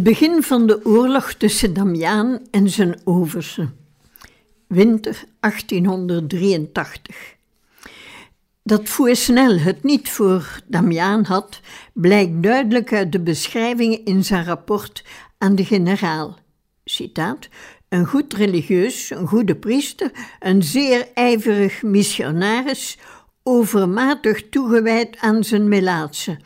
Het begin van de oorlog tussen Damiaan en zijn overste. Winter 1883. Dat Fouesnel het niet voor Damiaan had, blijkt duidelijk uit de beschrijvingen in zijn rapport aan de generaal. Citaat: Een goed religieus, een goede priester, een zeer ijverig missionaris, overmatig toegewijd aan zijn melaatse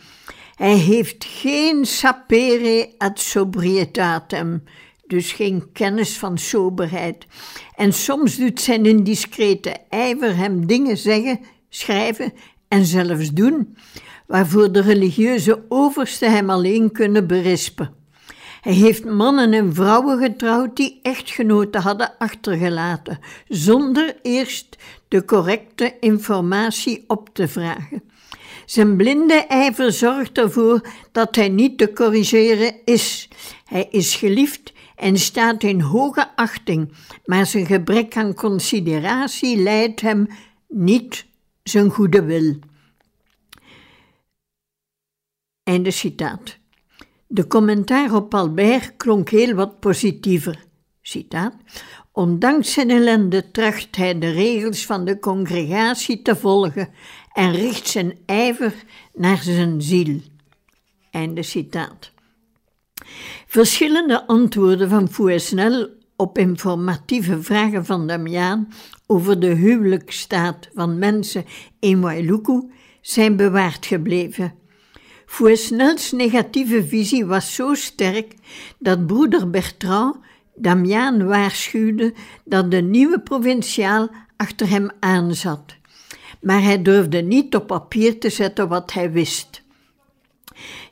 hij heeft geen sapere ad sobrietatem, dus geen kennis van soberheid. En soms doet zijn indiscrete ijver hem dingen zeggen, schrijven en zelfs doen, waarvoor de religieuze oversten hem alleen kunnen berispen. Hij heeft mannen en vrouwen getrouwd die echtgenoten hadden achtergelaten, zonder eerst de correcte informatie op te vragen. Zijn blinde ijver zorgt ervoor dat hij niet te corrigeren is. Hij is geliefd en staat in hoge achting, maar zijn gebrek aan consideratie leidt hem niet zijn goede wil. Einde citaat. De commentaar op Albert klonk heel wat positiever. Citaat. Ondanks zijn ellende tracht hij de regels van de congregatie te volgen en richt zijn ijver naar zijn ziel. Einde citaat. Verschillende antwoorden van Fouesnel op informatieve vragen van Damiaan over de huwelijksstaat van mensen in Wailuku zijn bewaard gebleven. Fouesnels negatieve visie was zo sterk dat broeder Bertrand Damiaan waarschuwde dat de nieuwe provinciaal achter hem aanzat maar hij durfde niet op papier te zetten wat hij wist.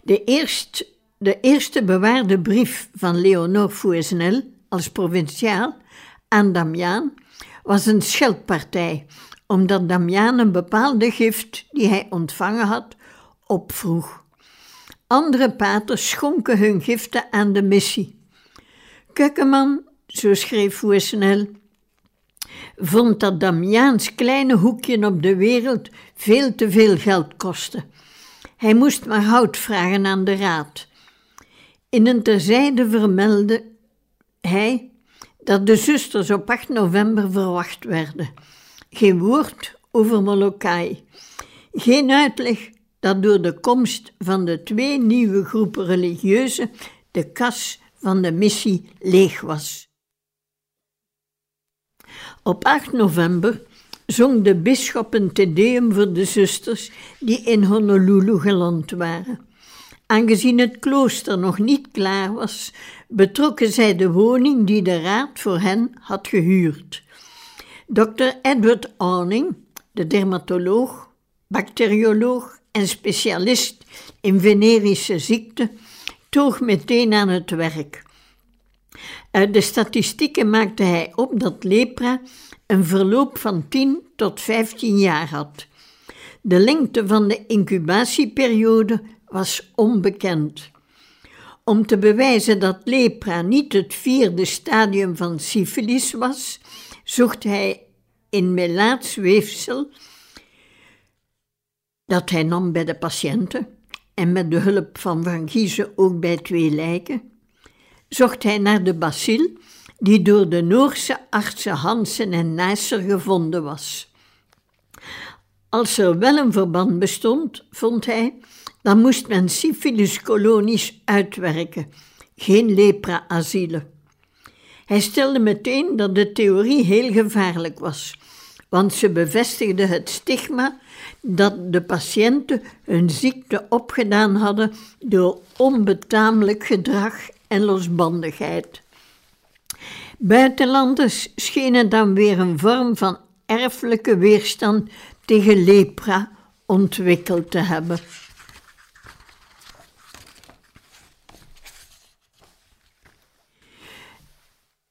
De, eerst, de eerste bewaarde brief van Leonor Fouesnel als provinciaal aan Damiaan was een scheldpartij, omdat Damiaan een bepaalde gift die hij ontvangen had opvroeg. Andere paters schonken hun giften aan de missie. Kukkeman, zo schreef Fouesnel, vond dat Damiaans kleine hoekje op de wereld veel te veel geld kostte. Hij moest maar hout vragen aan de raad. In een terzijde vermeldde hij dat de zusters op 8 november verwacht werden. Geen woord over Molokai. Geen uitleg dat door de komst van de twee nieuwe groepen religieuzen de kas van de missie leeg was. Op 8 november zong de bisschop een tedeum voor de zusters die in Honolulu geland waren. Aangezien het klooster nog niet klaar was, betrokken zij de woning die de raad voor hen had gehuurd. Dr. Edward Awning, de dermatoloog, bacterioloog en specialist in venerische ziekten, toog meteen aan het werk. Uit de statistieken maakte hij op dat lepra een verloop van 10 tot 15 jaar had. De lengte van de incubatieperiode was onbekend. Om te bewijzen dat lepra niet het vierde stadium van syfilis was, zocht hij in melaatsweefsel dat hij nam bij de patiënten en met de hulp van Van Giezen ook bij twee lijken, zocht hij naar de bacil die door de Noorse artsen Hansen en Neisser gevonden was. Als er wel een verband bestond, vond hij, dan moest men syphiliskolonies uitwerken, geen lepra-asielen. Hij stelde meteen dat de theorie heel gevaarlijk was, want ze bevestigde het stigma dat de patiënten hun ziekte opgedaan hadden door onbetamelijk gedrag en losbandigheid. Buitenlanders schenen dan weer een vorm van erfelijke weerstand tegen lepra ontwikkeld te hebben.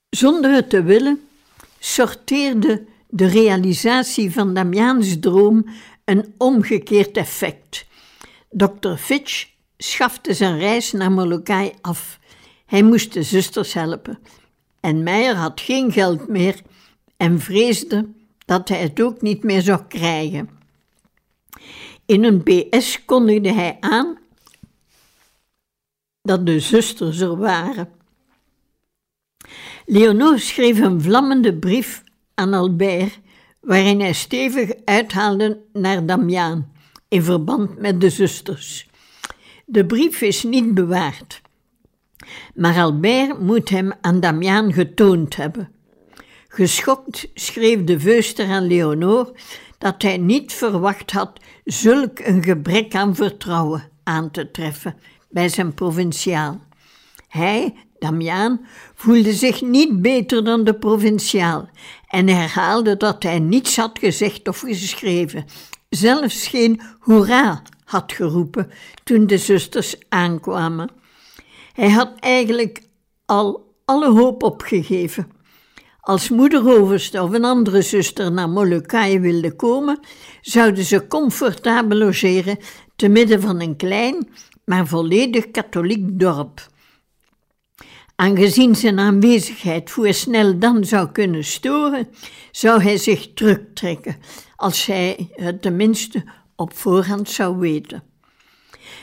Zonder het te willen sorteerde de realisatie van Damiaans droom een omgekeerd effect. Dr. Fitch schafte zijn reis naar Molokai af. Hij moest de zusters helpen. En Meijer had geen geld meer en vreesde dat hij het ook niet meer zou krijgen. In een BS kondigde hij aan dat de zusters er waren. Leonore schreef een vlammende brief aan Albert, waarin hij stevig uithaalde naar Damiaan in verband met de zusters. De brief is niet bewaard, maar Albert moet hem aan Damiaan getoond hebben. Geschokt schreef de veuster aan Leonore dat hij niet verwacht had zulk een gebrek aan vertrouwen aan te treffen bij zijn provinciaal. Hij, Damiaan, voelde zich niet beter dan de provinciaal en herhaalde dat hij niets had gezegd of geschreven, zelfs geen hoera had geroepen toen de zusters aankwamen. Hij had eigenlijk al alle hoop opgegeven. Als moederoverste of een andere zuster naar Molokai wilde komen, zouden ze comfortabel logeren te midden van een klein, maar volledig katholiek dorp. Aangezien zijn aanwezigheid voor snel dan zou kunnen storen, zou hij zich terugtrekken, als hij het tenminste op voorhand zou weten.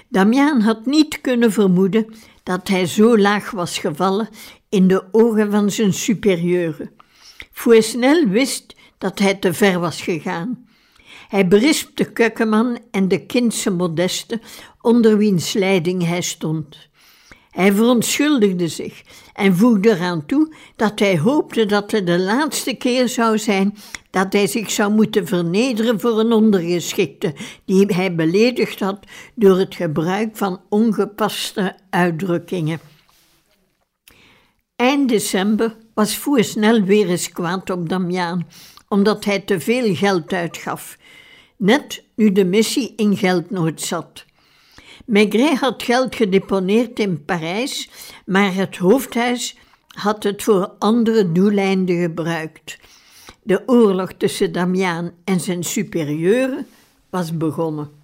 Damiaan had niet kunnen vermoeden dat hij zo laag was gevallen in de ogen van zijn superieuren. Fouesnel wist dat hij te ver was gegaan. Hij berispte Kukkeman en de kindse Modeste, onder wiens leiding hij stond. Hij verontschuldigde zich en voegde eraan toe dat hij hoopte dat het de laatste keer zou zijn dat hij zich zou moeten vernederen voor een ondergeschikte die hij beledigd had door het gebruik van ongepaste uitdrukkingen. Eind december was Voer snel weer eens kwaad op Damiaan, omdat hij te veel geld uitgaf, net nu de missie in geldnood zat. Maigret had geld gedeponeerd in Parijs, maar het hoofdhuis had het voor andere doeleinden gebruikt. De oorlog tussen Damiaan en zijn superieuren was begonnen.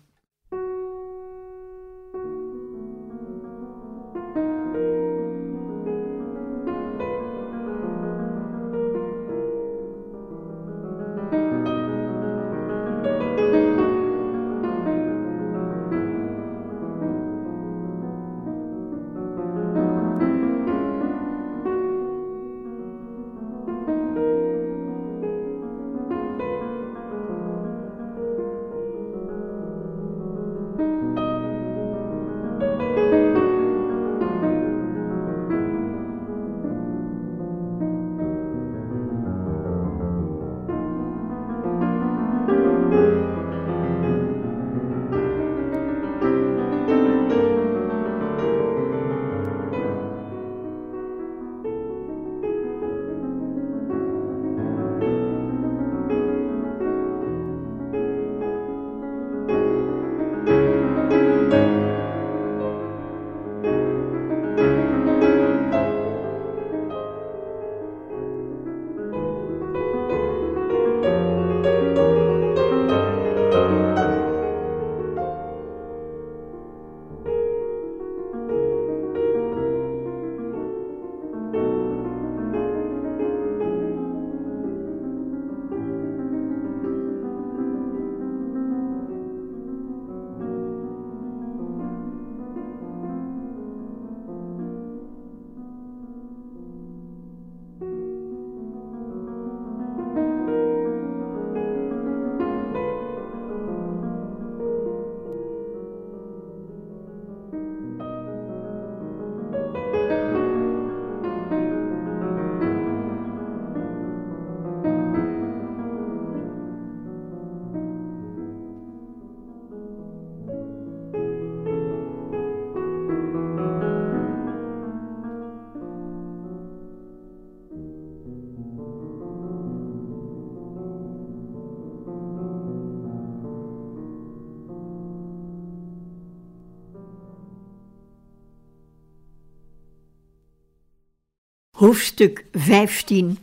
Hoofdstuk 15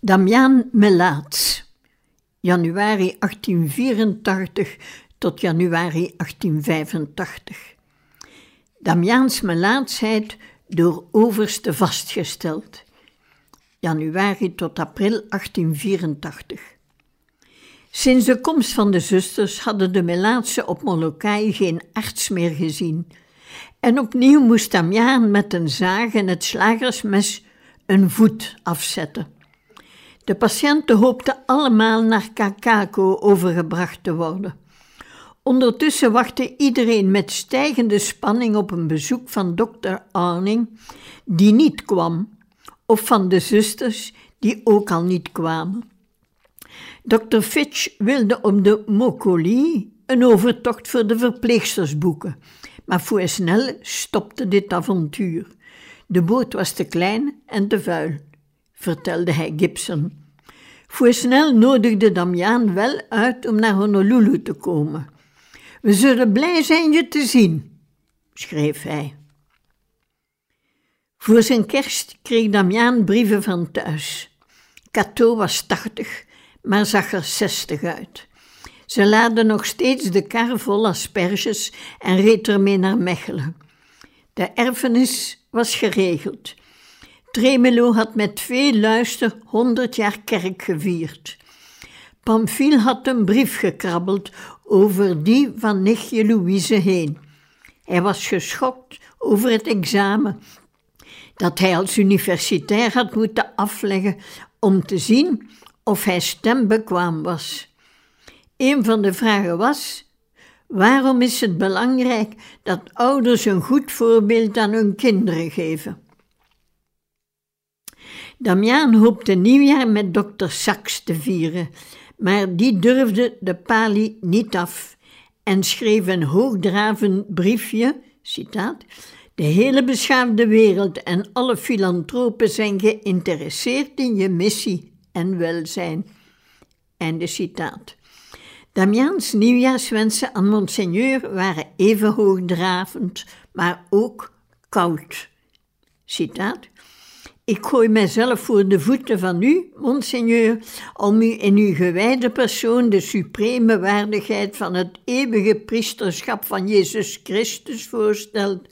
Damiaan Melaats. Januari 1884 tot januari 1885 Damiaans melaatsheid door overste vastgesteld. Januari tot april 1884 Sinds de komst van de zusters hadden de Melaatse op Molokai geen arts meer gezien en opnieuw moest Damiaan met een zaag en het slagersmes een voet afzetten. De patiënten hoopten allemaal naar Kakako overgebracht te worden. Ondertussen wachtte iedereen met stijgende spanning op een bezoek van dokter Arning, die niet kwam, of van de zusters, die ook al niet kwamen. Dr. Fitch wilde op de Mokoli een overtocht voor de verpleegsters boeken, maar snel stopte dit avontuur. De boot was te klein en te vuil, vertelde hij Gibson. snel nodigde Damiaan wel uit om naar Honolulu te komen. We zullen blij zijn je te zien, schreef hij. Voor zijn kerst kreeg Damiaan brieven van thuis. Cato was tachtig, maar zag er zestig uit. Ze laadde nog steeds de kar vol asperges en reed ermee naar Mechelen. De erfenis was geregeld. Tremelo had met veel luister honderd jaar kerk gevierd. Pamphile had een brief gekrabbeld over die van nichtje Louise heen. Hij was geschokt over het examen dat hij als universitair had moeten afleggen om te zien of hij stembekwaam was. Een van de vragen was: waarom is het belangrijk dat ouders een goed voorbeeld aan hun kinderen geven? Damiaan hoopte nieuwjaar met dokter Sachs te vieren, maar die durfde de pali niet af en schreef een hoogdravend briefje, citaat, de hele beschaafde wereld en alle filantropen zijn geïnteresseerd in je missie en welzijn. Einde citaat. Damiaans nieuwjaarswensen aan monseigneur waren even hoogdravend, maar ook koud. Citaat. Ik gooi mijzelf voor de voeten van u, monseigneur, om u in uw gewijde persoon de supreme waardigheid van het eeuwige priesterschap van Jezus Christus voorstelt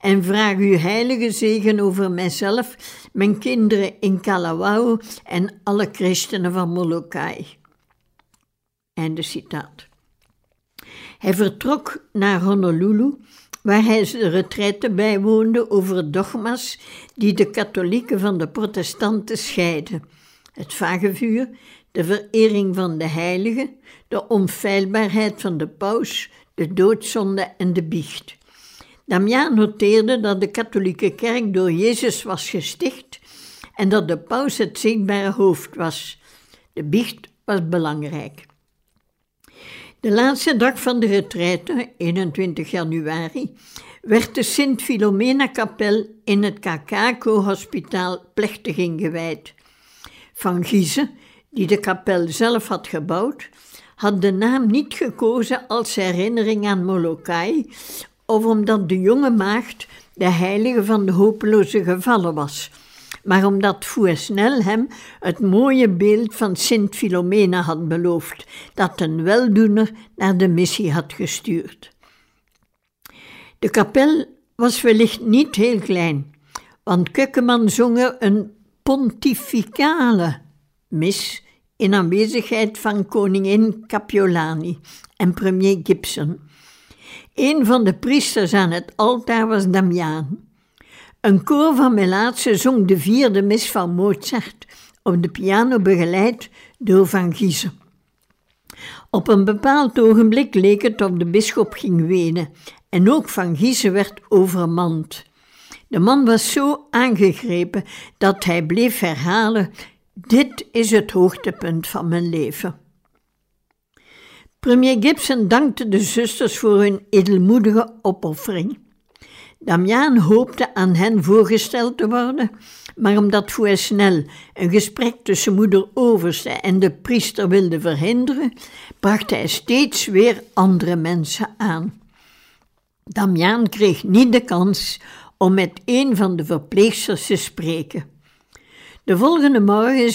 en vraag uw heilige zegen over mijzelf, mijn kinderen in Kalawao en alle christenen van Molokai. Einde citaat. Hij vertrok naar Honolulu waar hij de retraite bijwoonde over dogma's die de katholieken van de protestanten scheiden: het vagevuur, de verering van de heiligen, de onfeilbaarheid van de paus, de doodzonde en de biecht. Damiaan noteerde dat de katholieke kerk door Jezus was gesticht en dat de paus het zichtbare hoofd was. De biecht was belangrijk. De laatste dag van de retraite, 21 januari, werd de Sint-Filomena-kapel in het Kakako-hospitaal plechtig ingewijd. Van Giezen, die de kapel zelf had gebouwd, had de naam niet gekozen als herinnering aan Molokai of omdat de jonge maagd de heilige van de hopeloze gevallen was maar omdat Fouesnel hem het mooie beeld van Sint Filomena had beloofd, dat een weldoener naar de missie had gestuurd. De kapel was wellicht niet heel klein, want Kukkeman zong een pontificale mis in aanwezigheid van koningin Capiolani en premier Gibson. Een van de priesters aan het altaar was Damiaan. Een koor van Melaatse zong de vierde mis van Mozart, op de piano begeleid door Van Giezen. Op een bepaald ogenblik leek het of de bisschop ging wenen en ook Van Giezen werd overmand. De man was zo aangegrepen dat hij bleef herhalen: Dit is het hoogtepunt van mijn leven. Premier Gibson dankte de zusters voor hun edelmoedige opoffering. Damiaan hoopte aan hen voorgesteld te worden, maar omdat Fouesnel een gesprek tussen moeder Overste en de priester wilde verhinderen, bracht hij steeds weer andere mensen aan. Damiaan kreeg niet de kans om met een van de verpleegsters te spreken. De volgende morgen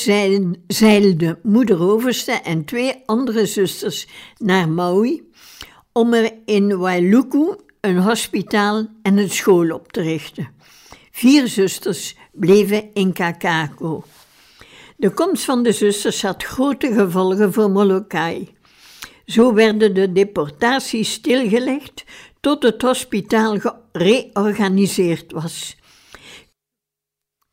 zeilden moeder Overste en twee andere zusters naar Maui om er in Wailuku een hospitaal en een school op te richten. Vier zusters bleven in Kakako. De komst van de zusters had grote gevolgen voor Molokai. Zo werden de deportaties stilgelegd tot het hospitaal gereorganiseerd was.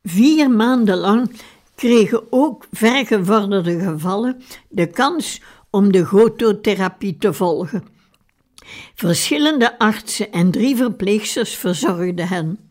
Vier maanden lang kregen ook vergevorderde gevallen de kans om de gototherapie te volgen. Verschillende artsen en drie verpleegsters verzorgden hen.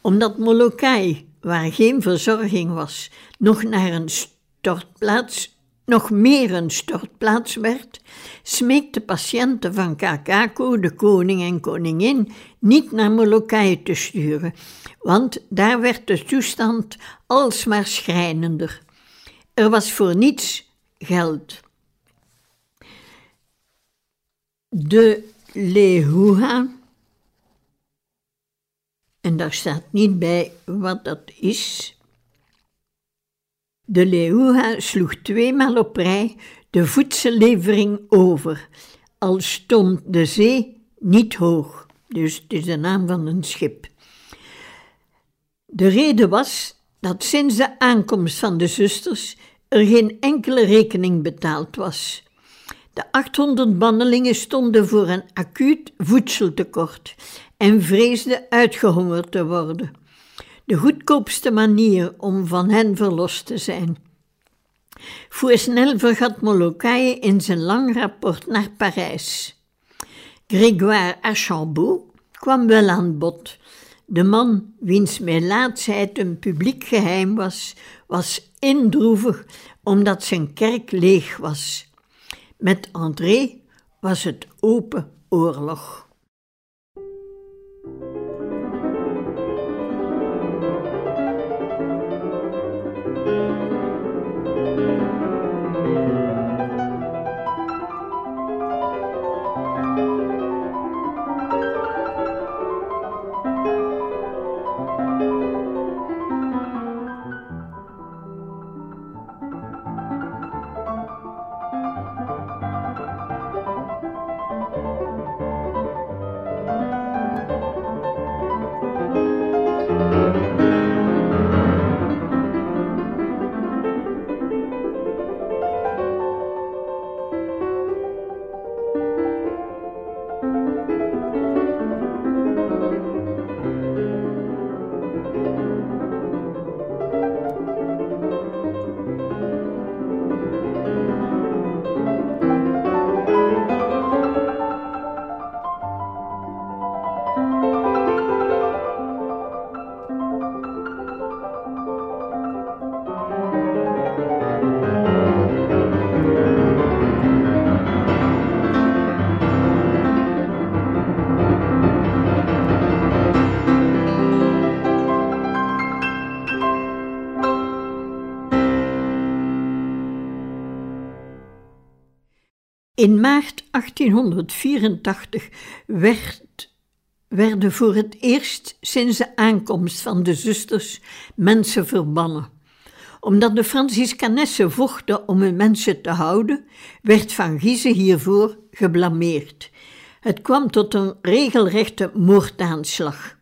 Omdat Molokai, waar geen verzorging was, nog naar een stortplaats nog meer een stortplaats werd, smeekte patiënten van Kakako, de koning en koningin, niet naar Molokai te sturen, want daar werd de toestand alsmaar schrijnender. Er was voor niets geld. De Lehuha, en daar staat niet bij wat dat is, de Leeuwa sloeg tweemaal op rij de voedsellevering over, al stond de zee niet hoog. Dus het is de naam van een schip. De reden was dat sinds de aankomst van de zusters er geen enkele rekening betaald was. De 800 bannelingen stonden voor een acuut voedseltekort en vreesden uitgehongerd te worden de goedkoopste manier om van hen verlost te zijn. snel vergat Molokai in zijn lang rapport naar Parijs. Grégoire Archambault kwam wel aan bod. De man, wiens melaatsheid een publiek geheim was, was indroevig omdat zijn kerk leeg was. Met André was het open oorlog. In maart 1884 werd, werden voor het eerst sinds de aankomst van de zusters mensen verbannen. Omdat de Franciscanessen vochten om hun mensen te houden, werd Van Giezen hiervoor geblameerd. Het kwam tot een regelrechte moordaanslag.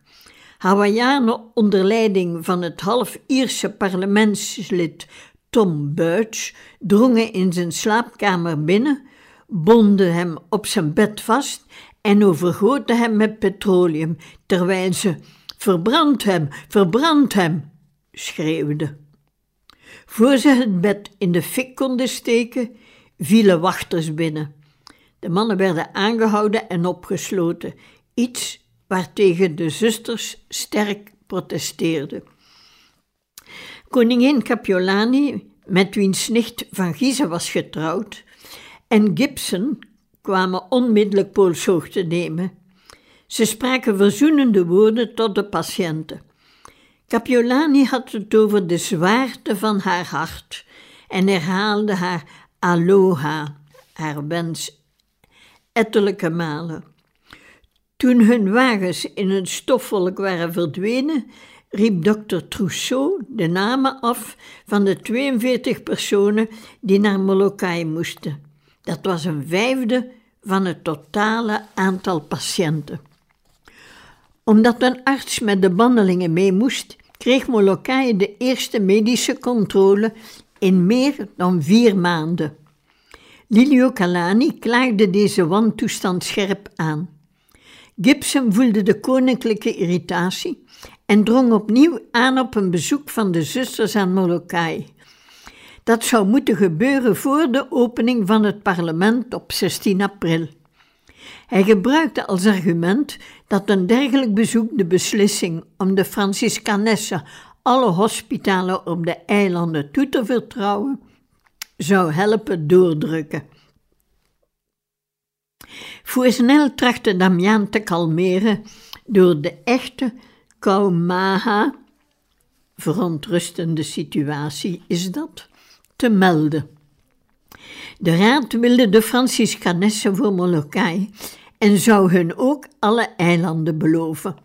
Hawaiianen onder leiding van het half-Ierse parlementslid Tom Buich drongen in zijn slaapkamer binnen bonden hem op zijn bed vast en overgoten hem met petroleum, terwijl ze verbrand hem, verbrand hem schreeuwden. Voor ze het bed in de fik konden steken, vielen wachters binnen. De mannen werden aangehouden en opgesloten, iets waartegen de zusters sterk protesteerden. Koningin Capiolani, met wiens nicht Van Giezen was getrouwd, en Gibson kwamen onmiddellijk polshoogte nemen. Ze spraken verzoenende woorden tot de patiënten. Capiolani had het over de zwaarte van haar hart en herhaalde haar aloha, haar wens, ettelijke malen. Toen hun wagens in een stofwolk waren verdwenen, riep dokter Trousseau de namen af van de 42 personen die naar Molokai moesten. Dat was een vijfde van het totale aantal patiënten. Omdat een arts met de bandelingen mee moest, kreeg Molokai de eerste medische controle in meer dan vier maanden. Lilio Calani klaagde deze wantoestand scherp aan. Gibson voelde de koninklijke irritatie en drong opnieuw aan op een bezoek van de zusters aan Molokai. Dat zou moeten gebeuren voor de opening van het parlement op 16 april. Hij gebruikte als argument dat een dergelijk bezoek de beslissing om de Franciscanessen alle hospitalen op de eilanden toe te vertrouwen zou helpen doordrukken. snel trachtte Damian te kalmeren door de echte Kaumaha, verontrustende situatie is dat, te melden. De raad wilde de Franciscanessen voor Molokai en zou hun ook alle eilanden beloven.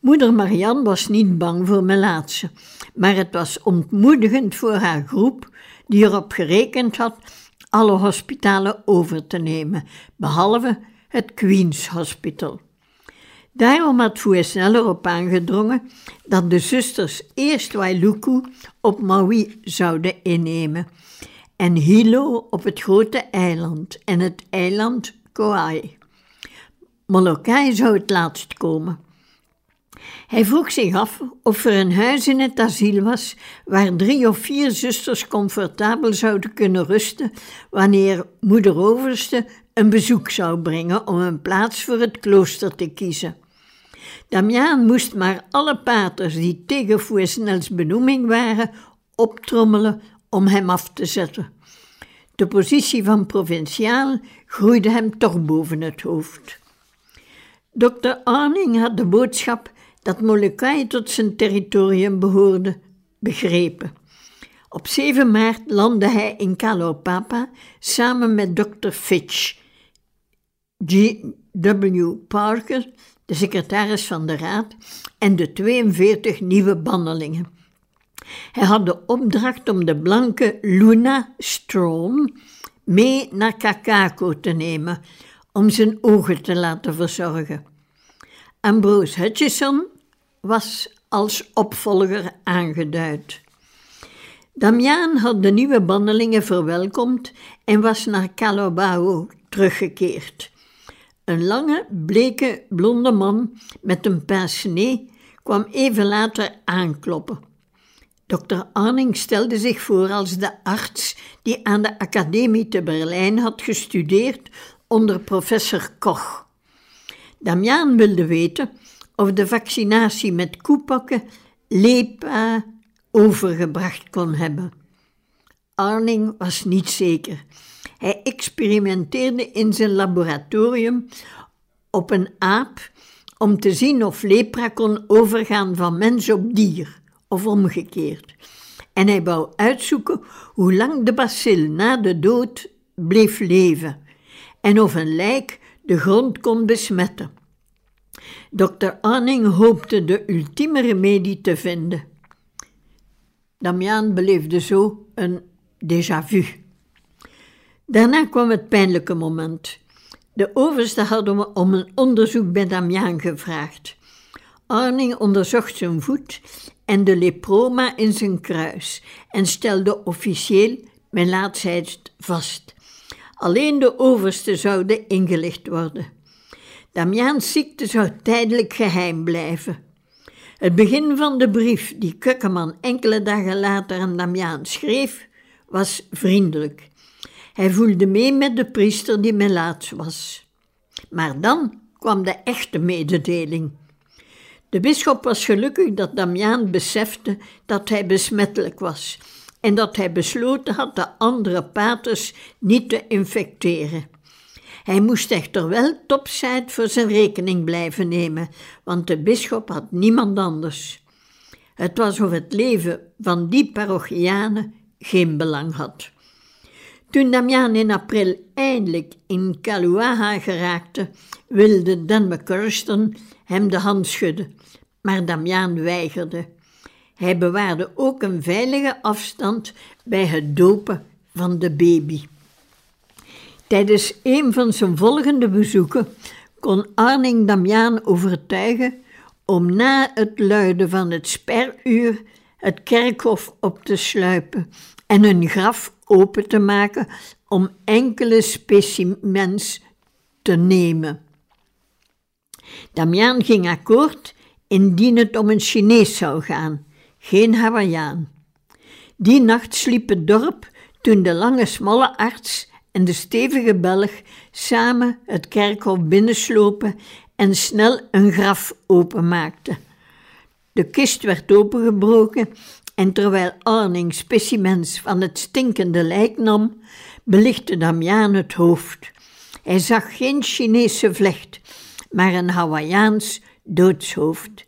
Moeder Marianne was niet bang voor Melaatse, maar het was ontmoedigend voor haar groep, die erop gerekend had alle hospitalen over te nemen, behalve het Queen's Hospital. Daarom had Fouesnel erop aangedrongen dat de zusters eerst Wailuku op Maui zouden innemen en Hilo op het grote eiland en het eiland Kauai. Molokai zou het laatst komen. Hij vroeg zich af of er een huis in het asiel was waar drie of vier zusters comfortabel zouden kunnen rusten wanneer moeder Overste een bezoek zou brengen om een plaats voor het klooster te kiezen. Damiaan moest maar alle paters die tegen Fouesnels benoeming waren optrommelen om hem af te zetten. De positie van provinciaal groeide hem toch boven het hoofd. Dokter Arning had de boodschap dat Molokai tot zijn territorium behoorde begrepen. Op 7 maart landde hij in Kalopapa samen met dokter Fitch, G.W. Parker, de secretaris van de raad, en de 42 nieuwe bannelingen. Hij had de opdracht om de blanke Luna Strong mee naar Kakako te nemen, om zijn ogen te laten verzorgen. Ambrose Hutchison was als opvolger aangeduid. Damiaan had de nieuwe bandelingen verwelkomd en was naar Calobao teruggekeerd. Een lange, bleke, blonde man met een pince kwam even later aankloppen. Dr. Arning stelde zich voor als de arts die aan de Academie te Berlijn had gestudeerd onder professor Koch. Damiaan wilde weten of de vaccinatie met koepakken LEPA overgebracht kon hebben. Arning was niet zeker. Hij experimenteerde in zijn laboratorium op een aap om te zien of lepra kon overgaan van mens op dier of omgekeerd. En hij wou uitzoeken hoe lang de bacil na de dood bleef leven en of een lijk de grond kon besmetten. Dr. Anning hoopte de ultieme remedie te vinden. Damiaan beleefde zo een déjà vu. Daarna kwam het pijnlijke moment. De overste hadden om een onderzoek bij Damiaan gevraagd. Arning onderzocht zijn voet en de leproma in zijn kruis en stelde officieel melaatsheid vast. Alleen de overste zouden ingelicht worden. Damiaans ziekte zou tijdelijk geheim blijven. Het begin van de brief die Kukkeman enkele dagen later aan Damiaan schreef, was vriendelijk. Hij voelde mee met de priester die melaats was. Maar dan kwam de echte mededeling. De bisschop was gelukkig dat Damiaan besefte dat hij besmettelijk was en dat hij besloten had de andere paters niet te infecteren. Hij moest echter wel topside voor zijn rekening blijven nemen, want de bisschop had niemand anders. Het was of het leven van die parochianen geen belang had. Toen Damian in april eindelijk in Kaluaha geraakte, wilde Dan McCurston hem de hand schudden, maar Damian weigerde. Hij bewaarde ook een veilige afstand bij het dopen van de baby. Tijdens een van zijn volgende bezoeken kon Arning Damiaan overtuigen om na het luiden van het speruur het kerkhof op te sluipen en een graf open te maken om enkele specimens te nemen. Damiaan ging akkoord indien het om een Chinees zou gaan, geen Hawaiiaan. Die nacht sliep het dorp toen de lange smalle arts en de stevige Belg samen het kerkhof binnenslopen en snel een graf openmaakten. De kist werd opengebroken en terwijl Arning specimens van het stinkende lijk nam, belichtte Damiaan het hoofd. Hij zag geen Chinese vlecht, maar een Hawaiiaans doodshoofd.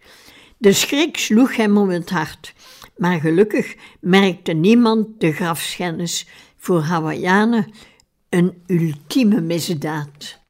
De schrik sloeg hem om het hart, maar gelukkig merkte niemand de grafschennis. Voor Hawaiianen een ultieme misdaad.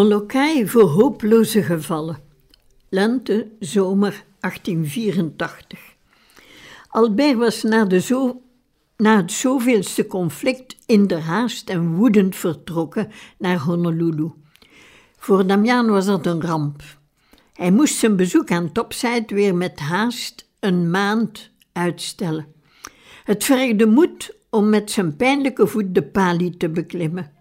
Molokai voor hopeloze gevallen. Lente, zomer 1884. Albert was na, de na het zoveelste conflict in de haast en woedend vertrokken naar Honolulu. Voor Damian was dat een ramp. Hij moest zijn bezoek aan Topside weer met haast een maand uitstellen. Het vergde moed om met zijn pijnlijke voet de palie te beklimmen.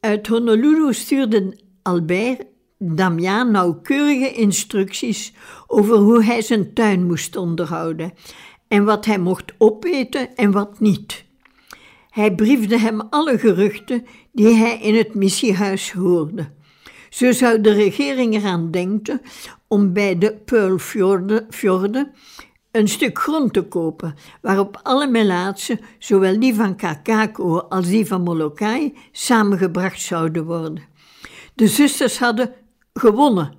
Uit Honolulu stuurde Albert Damian nauwkeurige instructies over hoe hij zijn tuin moest onderhouden en wat hij mocht opeten en wat niet. Hij briefde hem alle geruchten die hij in het missiehuis hoorde. Zo zou de regering eraan denken om bij de Pearlfjorden een stuk grond te kopen, waarop alle melaatsen, zowel die van Kakako als die van Molokai, samengebracht zouden worden. De zusters hadden gewonnen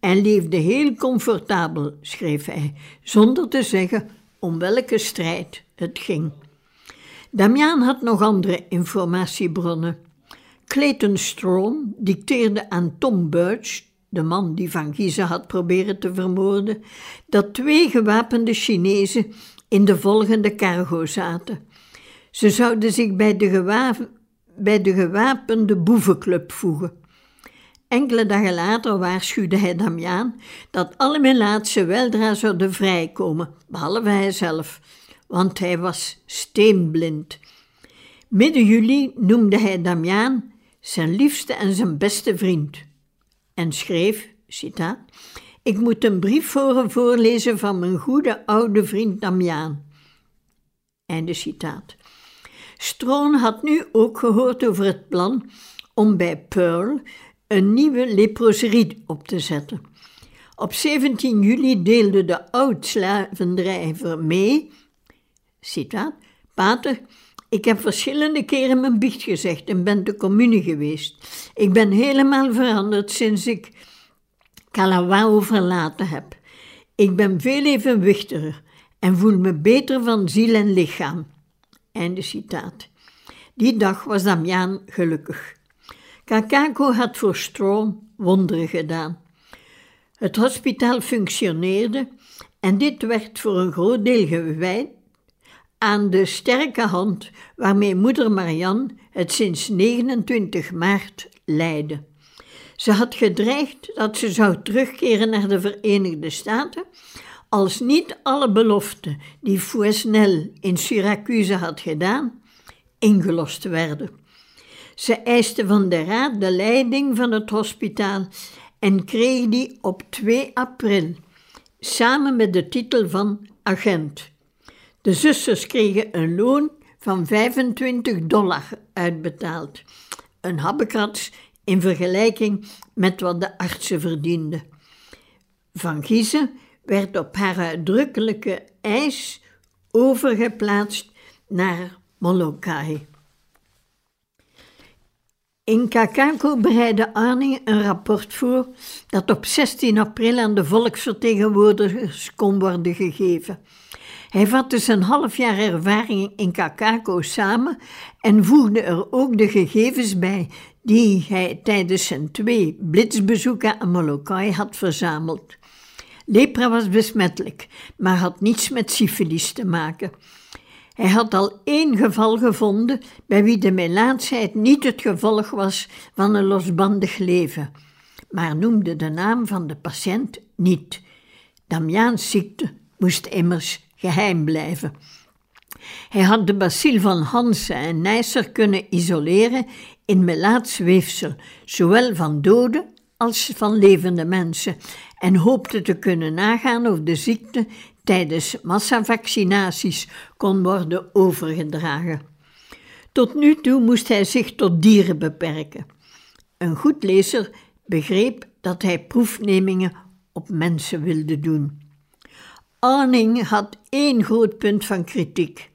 en leefden heel comfortabel, schreef hij, zonder te zeggen om welke strijd het ging. Damian had nog andere informatiebronnen. Clayton Strong dicteerde aan Tom Birch, de man die Van Giezen had proberen te vermoorden, dat twee gewapende Chinezen in de volgende cargo zaten. Ze zouden zich bij de, bij de gewapende boevenclub voegen. Enkele dagen later waarschuwde hij Damiaan dat alle Melaatse weldra zouden vrijkomen, behalve hij zelf, want hij was steenblind. Midden juli noemde hij Damiaan zijn liefste en zijn beste vriend en schreef, citaat, ik moet een brief horen voorlezen van mijn goede oude vriend Damiaan. Einde citaat. Stroon had nu ook gehoord over het plan om bij Pearl een nieuwe leproserie op te zetten. Op 17 juli deelde de oud-slavendrijver mee, citaat, Pater, ik heb verschillende keren mijn biecht gezegd en ben de commune geweest. Ik ben helemaal veranderd sinds ik Kalawao verlaten heb. Ik ben veel evenwichtiger en voel me beter van ziel en lichaam. Einde citaat. Die dag was Damiaan gelukkig. Kakako had voor stroom wonderen gedaan. Het hospitaal functioneerde en dit werd voor een groot deel gewijd aan de sterke hand waarmee moeder Marianne het sinds 29 maart leidde. Ze had gedreigd dat ze zou terugkeren naar de Verenigde Staten als niet alle beloften die Fouesnel in Syracuse had gedaan, ingelost werden. Ze eiste van de raad de leiding van het hospitaal en kreeg die op 2 april, samen met de titel van agent. De zusters kregen een loon van 25 dollar uitbetaald, een habbekrats in vergelijking met wat de artsen verdienden. Van Giezen werd op haar uitdrukkelijke eis overgeplaatst naar Molokai. In Kakako bereidde Arning een rapport voor dat op 16 april aan de volksvertegenwoordigers kon worden gegeven. Hij vatte zijn half jaar ervaring in Kakako samen en voegde er ook de gegevens bij die hij tijdens zijn twee blitsbezoeken aan Molokai had verzameld. Lepra was besmettelijk, maar had niets met syfilis te maken. Hij had al één geval gevonden bij wie de melaatsheid niet het gevolg was van een losbandig leven, maar noemde de naam van de patiënt niet. Damiaans ziekte moest immers geheim blijven. Hij had de bacil van Hansen en Neisser kunnen isoleren in melaats weefsel, zowel van dode als van levende mensen, en hoopte te kunnen nagaan of de ziekte tijdens massavaccinaties kon worden overgedragen. Tot nu toe moest hij zich tot dieren beperken. Een goed lezer begreep dat hij proefnemingen op mensen wilde doen. Arning had één groot punt van kritiek.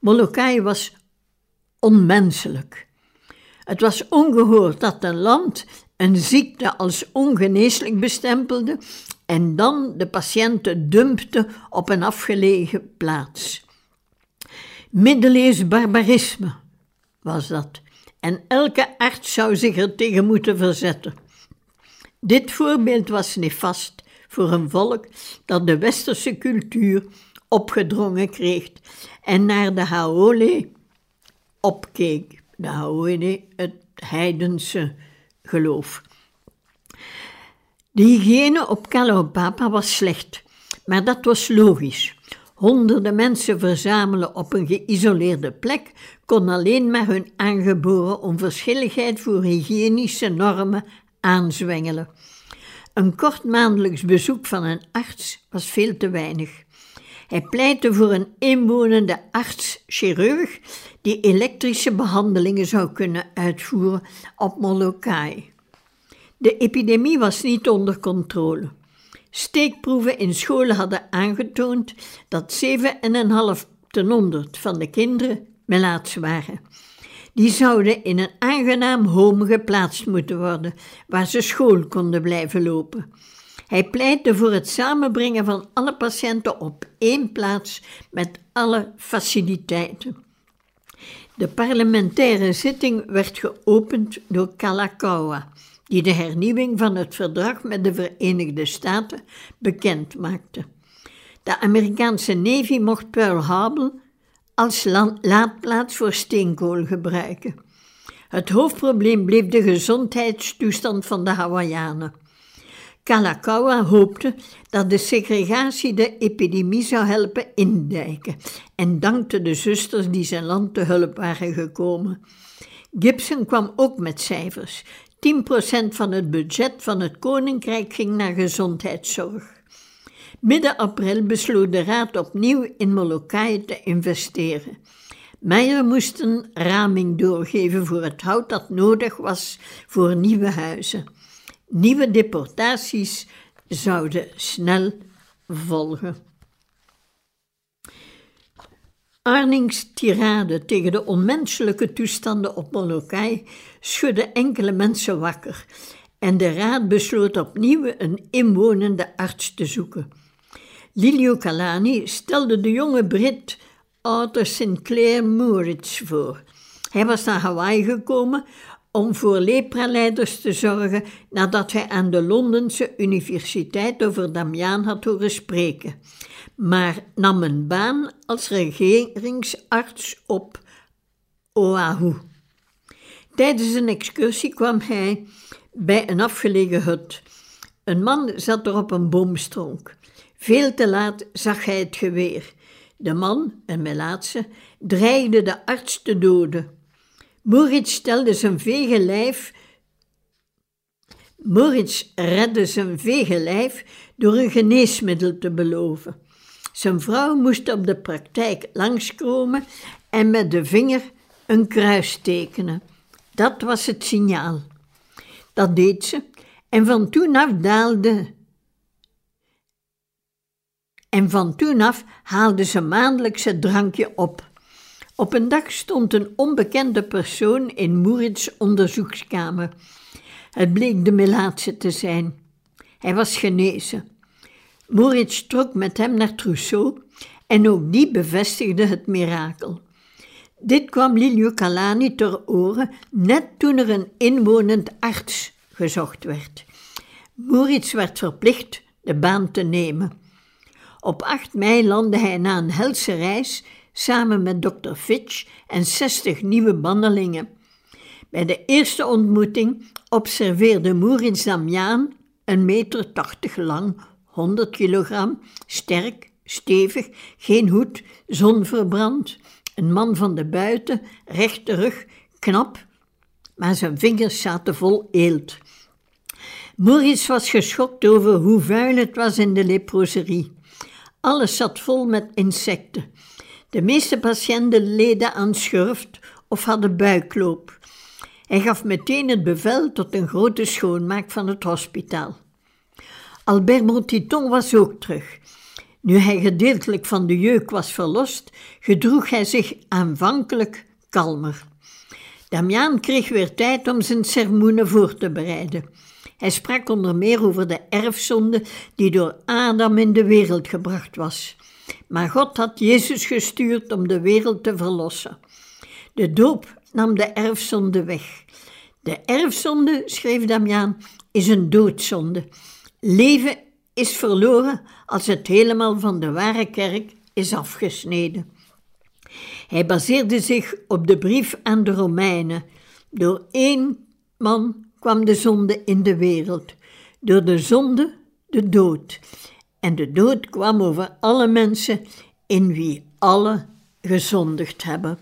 Molokai was onmenselijk. Het was ongehoord dat een land een ziekte als ongeneeslijk bestempelde en dan de patiënten dumpte op een afgelegen plaats. Middeleeuws barbarisme was dat, en elke arts zou zich er tegen moeten verzetten. Dit voorbeeld was nefast voor een volk dat de westerse cultuur opgedrongen kreeg en naar de Haole opkeek. De Haole, het heidense geloof. De hygiëne op Kalaupapa was slecht, maar dat was logisch. Honderden mensen verzamelen op een geïsoleerde plek kon alleen maar hun aangeboren onverschilligheid voor hygiënische normen aanzwengelen. Een kort maandelijks bezoek van een arts was veel te weinig. Hij pleitte voor een inwonende arts-chirurg die elektrische behandelingen zou kunnen uitvoeren op Molokai. De epidemie was niet onder controle. Steekproeven in scholen hadden aangetoond dat 7,5 ten 100 van de kinderen melaats waren. Die zouden in een aangenaam home geplaatst moeten worden, waar ze school konden blijven lopen. Hij pleitte voor het samenbrengen van alle patiënten op één plaats met alle faciliteiten. De parlementaire zitting werd geopend door Kalakaua, die de hernieuwing van het verdrag met de Verenigde Staten bekend maakte. De Amerikaanse Navy mocht Pearl Harbor als laadplaats voor steenkool gebruiken. Het hoofdprobleem bleef de gezondheidstoestand van de Hawaiianen. Kalakaua hoopte dat de segregatie de epidemie zou helpen indijken en dankte de zusters die zijn land te hulp waren gekomen. Gibson kwam ook met cijfers. 10% van het budget van het koninkrijk ging naar gezondheidszorg. Midden april besloot de raad opnieuw in Molokai te investeren. Meijer moest een raming doorgeven voor het hout dat nodig was voor nieuwe huizen. Nieuwe deportaties zouden snel volgen. Arnings tirade tegen de onmenselijke toestanden op Molokai schudde enkele mensen wakker en de raad besloot opnieuw een inwonende arts te zoeken. Lilio Calani stelde de jonge Brit Arthur Sinclair Moritz voor. Hij was naar Hawaii gekomen om voor lepraleiders te zorgen nadat hij aan de Londense Universiteit over Damiaan had horen spreken, maar nam een baan als regeringsarts op Oahu. Tijdens een excursie kwam hij bij een afgelegen hut. Een man zat er op een boomstronk. Veel te laat zag hij het geweer. De man, een melaatse, dreigde de arts te doden. Moritz stelde zijn vege lijf. Moritz redde zijn vege lijf door een geneesmiddel te beloven. Zijn vrouw moest op de praktijk langskomen en met de vinger een kruis tekenen. Dat was het signaal. Dat deed ze en van toen af daalde en van toen af haalde ze maandelijks het drankje op. Op een dag stond een onbekende persoon in Moerits onderzoekskamer. Het bleek de Melaatse te zijn. Hij was genezen. Moritz trok met hem naar Trousseau en ook die bevestigde het mirakel. Dit kwam Lilio Calani ter oren net toen er een inwonend arts gezocht werd. Moritz werd verplicht de baan te nemen. Op 8 mei landde hij na een helse reis samen met dokter Fitch en 60 nieuwe bandelingen. Bij de eerste ontmoeting observeerde Moerins Damiaan, een meter tachtig lang, 100 kilogram, sterk, stevig, geen hoed, zonverbrand, een man van de buiten, rechte rug, knap, maar zijn vingers zaten vol eelt. Maurice was geschokt over hoe vuil het was in de leproserie. Alles zat vol met insecten. De meeste patiënten leden aan schurft of hadden buikloop. Hij gaf meteen het bevel tot een grote schoonmaak van het hospitaal. Albert Montiton was ook terug. Nu hij gedeeltelijk van de jeuk was verlost, gedroeg hij zich aanvankelijk kalmer. Damiaan kreeg weer tijd om zijn sermoenen voor te bereiden. Hij sprak onder meer over de erfzonde die door Adam in de wereld gebracht was. Maar God had Jezus gestuurd om de wereld te verlossen. De doop nam de erfzonde weg. De erfzonde, schreef Damiaan, is een doodzonde. Leven is verloren als het helemaal van de ware kerk is afgesneden. Hij baseerde zich op de brief aan de Romeinen. Door één man kwam de zonde in de wereld. Door de zonde de dood. En de dood kwam over alle mensen in wie alle gezondigd hebben.